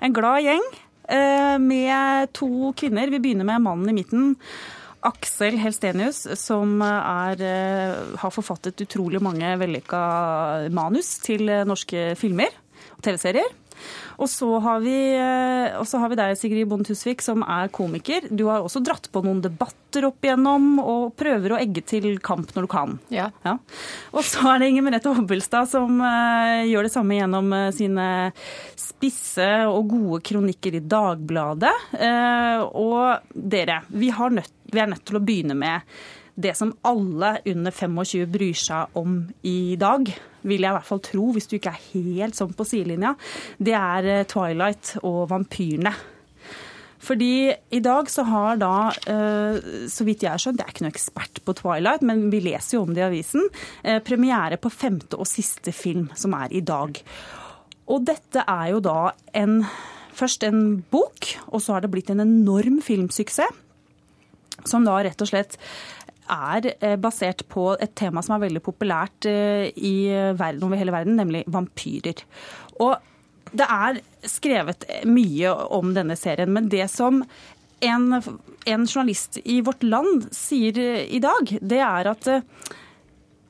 En glad gjeng eh, med to kvinner. Vi begynner med mannen i midten. Aksel Helstenius, som er, eh, har forfattet utrolig mange vellykka manus til norske filmer og TV-serier. Og så har vi, eh, og så har vi deg, Sigrid Bonde Tusvik, som er komiker. Du har også dratt på noen debatter opp igjennom, og prøver å egge til kamp når du kan. Ja. Ja. Og så er det Inger Merete Hobbelstad som eh, gjør det samme gjennom eh, sine spisse og gode kronikker i Dagbladet. Og dere, vi, har nødt, vi er nødt til å begynne med det som alle under 25 bryr seg om i dag, vil jeg i hvert fall tro, hvis du ikke er helt sånn på sidelinja, det er eh, Twilight og vampyrene. Fordi i dag så har da, eh, så vidt jeg har skjønt, jeg er ikke noe ekspert på Twilight, men vi leser jo om det i avisen, eh, premiere på femte og siste film, som er i dag. Og dette er jo da en, først en bok, og så har det blitt en enorm filmsuksess, som da rett og slett er eh, basert på et tema som er veldig populært eh, i verden, over hele verden, nemlig vampyrer. Og det er skrevet mye om denne serien, men det som en, en journalist i Vårt Land sier i dag, det er at eh,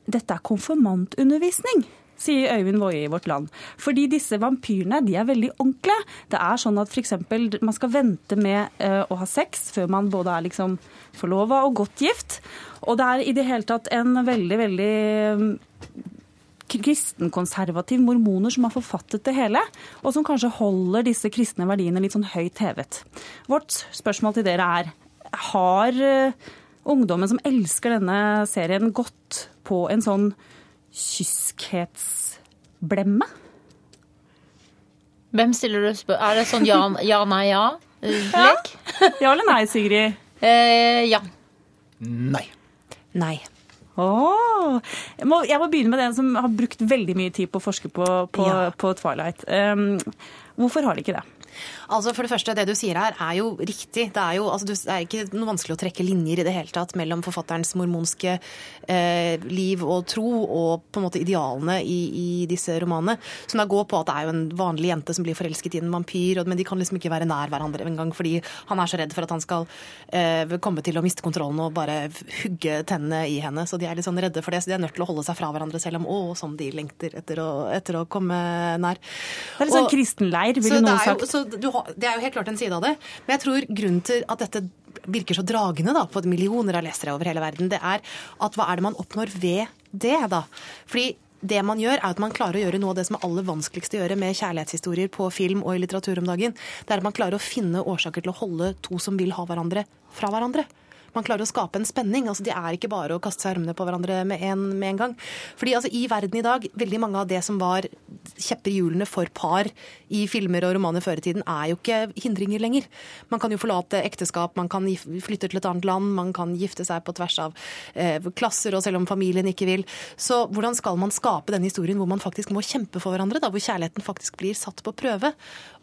dette er konfirmantundervisning. Sier Øyvind Woie i Vårt Land. Fordi disse vampyrene de er veldig ordentlige. Det er sånn at f.eks. man skal vente med eh, å ha sex før man både er liksom forlova og godt gift. Og det er i det hele tatt en veldig, veldig mm, kristenkonservativ mormoner som har forfattet det hele, og som kanskje holder disse kristne verdiene litt sånn høyt hevet. Vårt spørsmål til dere er har eh, ungdommen som elsker denne serien, gått på en sånn kyskhetsblemme? Hvem stiller du spørsmål Er det sånn ja, ja nei, ja? eh, Lek? Ja eller nei, Sigrid? Eh, ja. Nei. Nei. Oh, Jeg, må, jeg må begynne med den som har brukt veldig mye tid på å forske på, på, Ja. på Twilight. Um, hvorfor har de ikke det? Altså for Det første, det du sier her er jo riktig. Det er jo altså, det er ikke noe vanskelig å trekke linjer i det hele tatt mellom forfatterens mormonske eh, liv og tro og på en måte idealene i, i disse romanene. Som da går på at det er jo en vanlig jente som blir forelsket i en vampyr, men de kan liksom ikke være nær hverandre engang fordi han er så redd for at han skal eh, komme til å miste kontrollen og bare hugge tennene i henne. Så de er litt sånn redde for det, så de er nødt til å holde seg fra hverandre selv om å, som de lengter etter å, etter å komme nær. Det er litt sånn kristenleir, ville noen sagt. jo, så du, det er jo helt klart en side av det. Men jeg tror grunnen til at dette virker så dragende da, på millioner av lesere over hele verden, det er at hva er det man oppnår ved det, da? Fordi det man gjør, er at man klarer å gjøre noe av det som er aller vanskeligst å gjøre med kjærlighetshistorier på film og i litteratur om dagen. Det er at man klarer å finne årsaker til å holde to som vil ha hverandre, fra hverandre. Man klarer å skape en spenning. altså Det er ikke bare å kaste seg armene på hverandre med en, med en gang. Fordi altså I verden i dag, veldig mange av det som var kjepper i hjulene for par i filmer og romaner før i tiden, er jo ikke hindringer lenger. Man kan jo forlate ekteskap, man kan flytte til et annet land, man kan gifte seg på tvers av eh, klasser, og selv om familien ikke vil. Så hvordan skal man skape denne historien hvor man faktisk må kjempe for hverandre, da, hvor kjærligheten faktisk blir satt på prøve?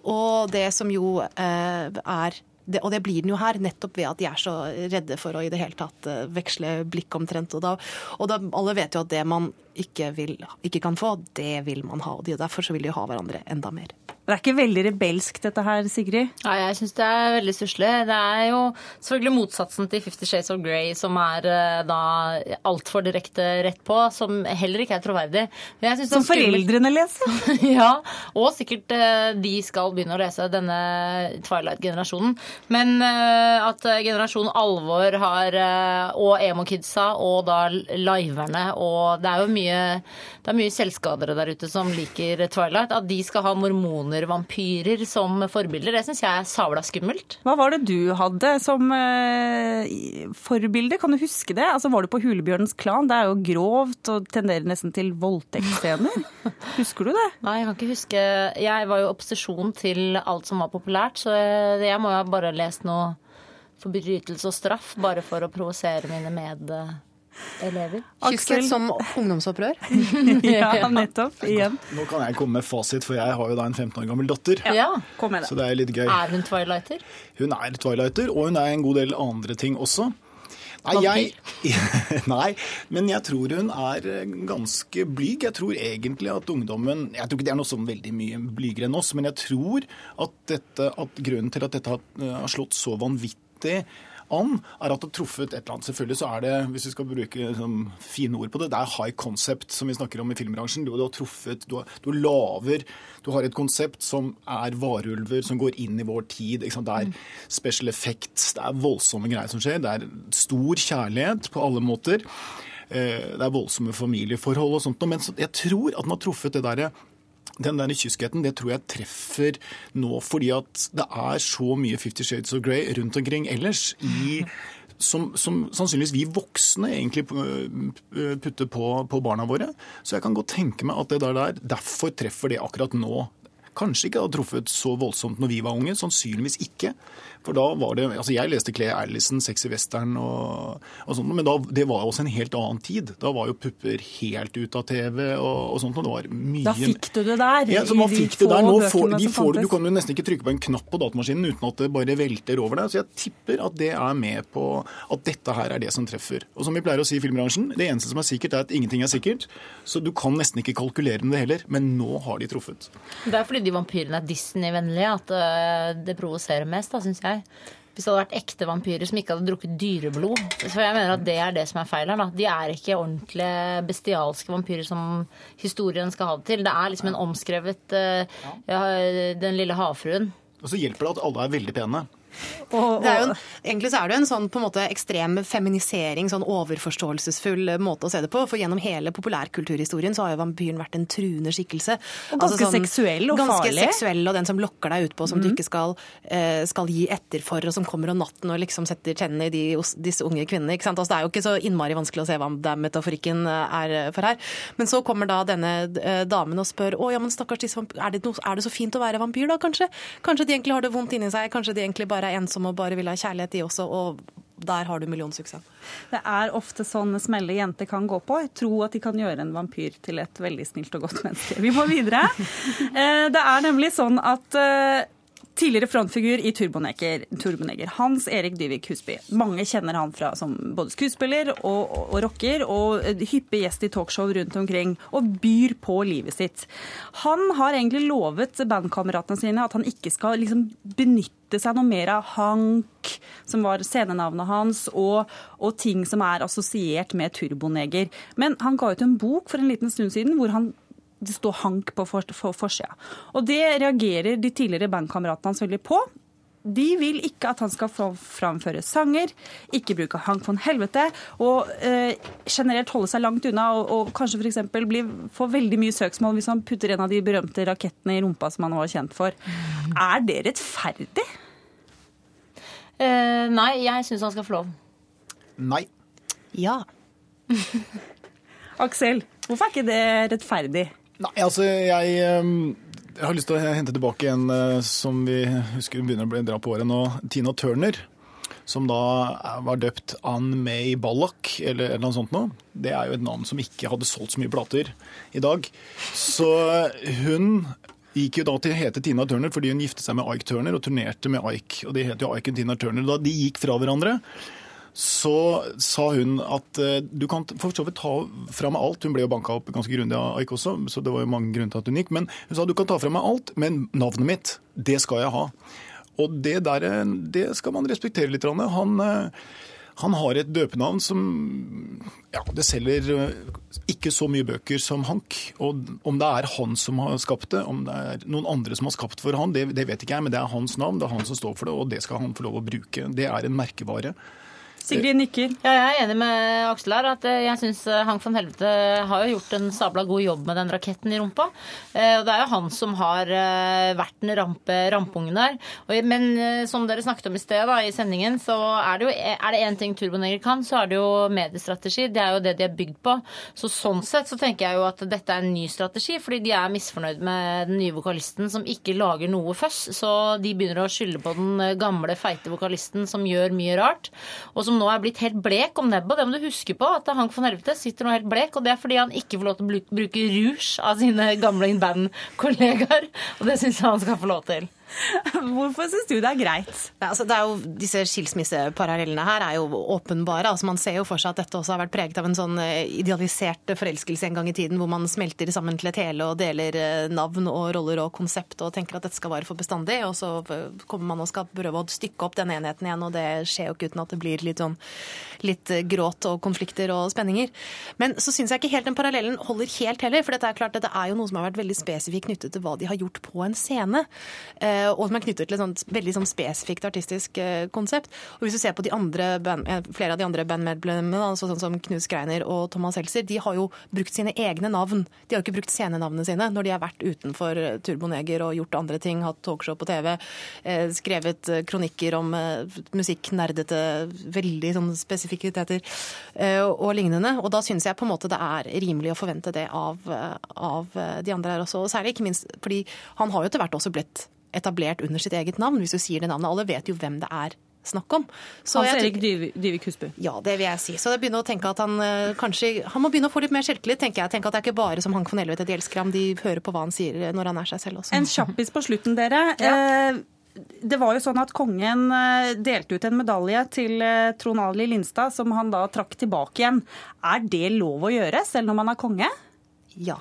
Og det som jo eh, er det, og det blir den jo her, nettopp ved at de er så redde for å i det hele tatt eh, veksle blikk omtrent. Og, da, og da, alle vet jo at det man ikke, vil, ikke kan få, det vil man ha. Og derfor så vil de ha hverandre enda mer. Det er ikke veldig rebelsk dette her, Sigrid? Ja, jeg syns det er veldig stusslig. Det er jo selvfølgelig motsatsen til Fifty Shades of Grey, som er eh, da altfor direkte rett på, som heller ikke er troverdig. Er Som foreldrene leser? ja, og sikkert eh, de skal begynne å lese denne Twilight-generasjonen. Men eh, at generasjon alvor har, og emo-kidsa, og da liverne, og det er jo mye, det er mye selvskadere der ute som liker Twilight, at de skal ha mormoner, vampyrer, som forbilder, det syns jeg er sabla skummelt. Hva var det du hadde som eh, forbilde? Kan du huske det? Altså, var du på Hulebjørnens klan? Det er jo grovt og tenderer nesten til voldtektsscener. Husker du det? Nei, jeg kan ikke huske Jeg var jo opposisjon til alt som var populært, så jeg må jo ha bare lest noe forbrytelse og straff bare for å provosere mine medelever. Kysslet som ungdomsopprør. Ja, nettopp. Igjen. Nå kan jeg komme med fasit, for jeg har jo da en 15 år gammel datter. Ja. Kom med det. Så det. er litt gøy. Er hun twilighter? Hun er twilighter, og hun er en god del andre ting også. Nei, jeg, nei, men jeg tror hun er eh, ganske blyg. Jeg tror egentlig at ungdommen Jeg tror ikke det er noe sånn veldig mye blygere enn oss, men jeg tror at, dette, at grunnen til at dette eh, har slått så vanvittig an, er at det har truffet et eller annet. Selvfølgelig så er det, hvis vi skal bruke sånn, fine ord på det, det er high concept som vi snakker om i filmbransjen. Du, du har truffet, du, du laver Du har et konsept som er varulver, som går inn i vår tid. Det er special effects, det er voldsomme greier som skjer. Det er stor kjærlighet på alle måter. Eh, Det er voldsomme familieforhold og sånt. Men jeg tror at den har truffet det derre den der kyskheten det tror jeg treffer nå, fordi at det er så mye Fifty Shades of Grey rundt omkring ellers i som, som sannsynligvis vi voksne egentlig øh, putter på, på barna våre. Så jeg kan godt tenke meg at det der derfor treffer det akkurat nå. Kanskje ikke hadde truffet så voldsomt når vi var unge, sannsynligvis ikke. For da var det, altså Jeg leste Clay Allison, Sexy Western og, og sånt, men da, det var jo også en helt annen tid. Da var jo pupper helt ut av TV og, og sånt. og det var mye... Da fikk du det der. Ja, så man de fikk det der. Nå får, de får, du kan jo nesten ikke trykke på en knapp på datamaskinen uten at det bare velter over deg. Så jeg tipper at det er med på at dette her er det som treffer. Og som vi pleier å si i filmbransjen, det eneste som er sikkert, er at ingenting er sikkert. Så du kan nesten ikke kalkulere med det heller. Men nå har de truffet. Det er fordi de vampyrene er Disney-vennlige at øh, det provoserer mest, da, syns jeg. Hvis det hadde vært ekte vampyrer som ikke hadde drukket dyreblod. For jeg mener at det er det som er feil her. da. De er ikke ordentlige bestialske vampyrer som historien skal ha det til. Det er liksom en omskrevet uh, ja, Den lille havfruen. Og så hjelper det at alle er veldig pene. Det er en, egentlig så er det jo en sånn på en måte ekstrem feminisering, sånn overforståelsesfull måte å se det på. For gjennom hele populærkulturhistorien så har jo vampyren vært en truende skikkelse. Og ganske seksuell og ganske farlig. seksuell, og den som lokker deg utpå, som du ikke skal, eh, skal gi etter for, og som kommer om natten og liksom setter tennene i de, disse unge kvinnene. ikke sant? Altså, det er jo ikke så innmari vanskelig å se hva den metaforikken eh, er for her. Men så kommer da denne eh, damen og spør å ja, men stakkars disse vampyr, er det, no, er det så fint å være vampyr da, kanskje? Kanskje de egentlig har det vondt inni seg, kanskje de egentlig bare er ensomme og bare vil ha kjærlighet, de også. og der har du millionsuksess. det er ofte sånn smelle jenter kan gå på. Tro at de kan gjøre en vampyr til et veldig snilt og godt menneske. Vi må videre. Eh, Det er nemlig sånn at eh, Tidligere frontfigur i Turboneger, Turboneger, Hans Erik Dyvik Husby. Mange kjenner han fra som både skuespiller og, og, og rocker, og hyppig gjest i talkshow rundt omkring, og byr på livet sitt. Han har egentlig lovet bandkameratene sine at han ikke skal liksom benytte seg noe mer av Hank, som var scenenavnet hans, og, og ting som er assosiert med Turboneger. Men han ga ut en bok for en liten stund siden hvor han det står Hank på for- for- forsida. Og det reagerer de tidligere bandkameratene hans veldig på. De vil ikke at han skal få framføre sanger, ikke bruke Hank von helvete, og eh, generelt holde seg langt unna, og, og kanskje f.eks. få veldig mye søksmål hvis han putter en av de berømte rakettene i rumpa som han var kjent for. Er det rettferdig? Eh, nei, jeg syns han skal få lov. Nei. Ja. Aksel, hvorfor er ikke det rettferdig? Nei, altså jeg, ehm, jeg har lyst til å hente tilbake en eh, som vi husker begynner å bli dra på året nå. Tina Turner. Som da var døpt Ann May Ballack, eller, eller noe sånt noe. Det er jo et navn som ikke hadde solgt så mye plater i dag. Så hun gikk jo da til å hete Tina Turner fordi hun giftet seg med Ike Turner og turnerte med Ike. Og de het jo Ike og Tina Turner. Da de gikk fra hverandre, så sa hun at eh, du kan for så vidt ta fra meg alt. Hun ble jo banka opp ganske grundig av Ike også, så det var jo mange grunner til at hun gikk. Men hun sa du kan ta fra meg alt, men navnet mitt, det skal jeg ha. Og det der, eh, det skal man respektere litt. Han, eh, han har et døpenavn som ja, det selger ikke så mye bøker som Hank. Og om det er han som har skapt det, om det er noen andre som har skapt for han, det, det vet ikke jeg, men det er hans navn, det er han som står for det, og det skal han få lov å bruke. Det er en merkevare. Sigrid nikker. Ja, jeg er enig med Aksel her. at eh, Jeg syns Hank von Helvete har jo gjort en sabla god jobb med den raketten i rumpa. Eh, Og det er jo han som har eh, vært den rampe, rampungen der. Men eh, som dere snakket om i sted da, i sendingen, så er det jo er det én ting Turboneger kan, så er det jo mediestrategi. Det er jo det de er bygd på. Så sånn sett så tenker jeg jo at dette er en ny strategi, fordi de er misfornøyd med den nye vokalisten som ikke lager noe føss. Så de begynner å skylde på den eh, gamle, feite vokalisten som gjør mye rart. og som nå er blitt helt blek om nebbet. Det må du huske på, at Hank von Helvete sitter nå helt blek, og det er fordi han ikke får lov til å bruke rouge av sine gamle bandkollegaer. Og det syns jeg han skal få lov til. Hvorfor syns du det er greit? Ja, altså, det er jo, disse skilsmisseparallellene her er jo åpenbare. Altså, man ser jo for seg at dette også har vært preget av en sånn eh, idealisert forelskelse en gang i tiden, hvor man smelter sammen til et hele og deler eh, navn og roller og konsept og tenker at dette skal vare for bestandig. Og så eh, kommer man og skal prøve å stykke opp den enheten igjen, og det skjer jo ikke uten at det blir litt sånn litt gråt og konflikter og spenninger. Men så syns jeg ikke helt den parallellen holder helt heller, for dette er klart dette er jo noe som har vært veldig spesifikt knyttet til hva de har gjort på en scene. Eh, og som er knyttet til et sånt veldig sånn spesifikt artistisk eh, konsept. Og hvis du ser på band, eh, flere av de andre bandmedlemmene, altså sånn som Knut Skreiner og Thomas Helser, de har jo brukt sine egne navn. De har jo ikke brukt scenenavnene sine når de har vært utenfor Turboneger og gjort andre ting, hatt talkshow på TV, skrevet kronikker om musikknerdete, veldig sånn spesifikiteter og lignende. Og da syns jeg på en måte det er rimelig å forvente det av, av de andre her også. Og særlig ikke minst fordi han har jo etter hvert også blitt etablert under sitt eget navn, hvis du sier det navnet. Alle vet jo hvem det er snakk om. Så Hans Erik Dyvik Husby. Ja, det vil jeg si. Så jeg begynner å tenke at han uh, kanskje Han må begynne å få litt mer selvtillit, tenker jeg. Tenk at det er ikke bare som Hank von Helvete, de elsker ham. De hører på hva han sier når han er seg selv også. En kjappis på slutten, dere. Ja. Eh, det var jo sånn at Kongen eh, delte ut en medalje til Trond Ali Lindstad, som han da trakk tilbake igjen. Er det lov å gjøre, selv når man er konge? Ja.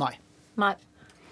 Nei. Nei.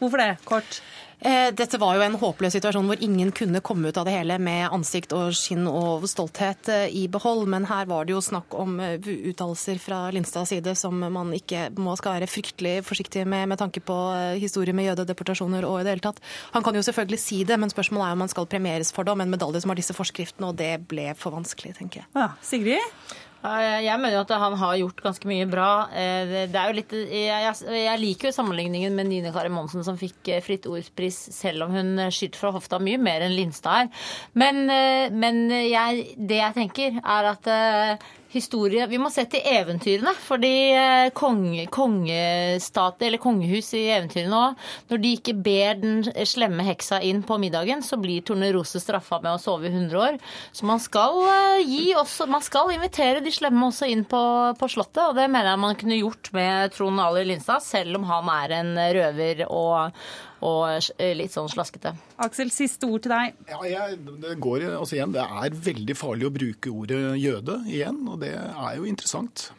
Hvorfor det? Kort. Eh, dette var jo en håpløs situasjon hvor ingen kunne komme ut av det hele med ansikt og skinn og stolthet eh, i behold. Men her var det jo snakk om eh, uttalelser fra Lindstads side som man ikke må skal være fryktelig forsiktig med med tanke på historie med jødedeportasjoner og i det hele tatt. Han kan jo selvfølgelig si det, men spørsmålet er om han skal premieres for det om en medalje som har disse forskriftene, og det ble for vanskelig, tenker jeg. Ja, Sigrid? Jeg mener jo at han har gjort ganske mye bra. Eh, det er jo litt, jeg, jeg liker jo sammenligningen med Nine Kari Monsen som fikk eh, Fritt Ordspris, selv om hun skyter fra hofta mye mer enn Lindstad her. Men, eh, men jeg, det jeg tenker, er at historie Vi må se til eventyrene. Fordi eh, konge, kongestater, eller kongehus i eventyrene òg, når de ikke ber den slemme heksa inn på middagen, så blir Tornerose straffa med å sove i 100 år. Så man skal eh, gi også Man skal invitere de slemme også inn på, på Slottet, og det mener jeg man kunne gjort med Trond Ali Lindstad, selv om han er en røver og og litt sånn slaskete. Aksel, siste ord til deg. Ja, jeg, det går altså igjen, det er veldig farlig å bruke ordet jøde igjen, og det er jo interessant.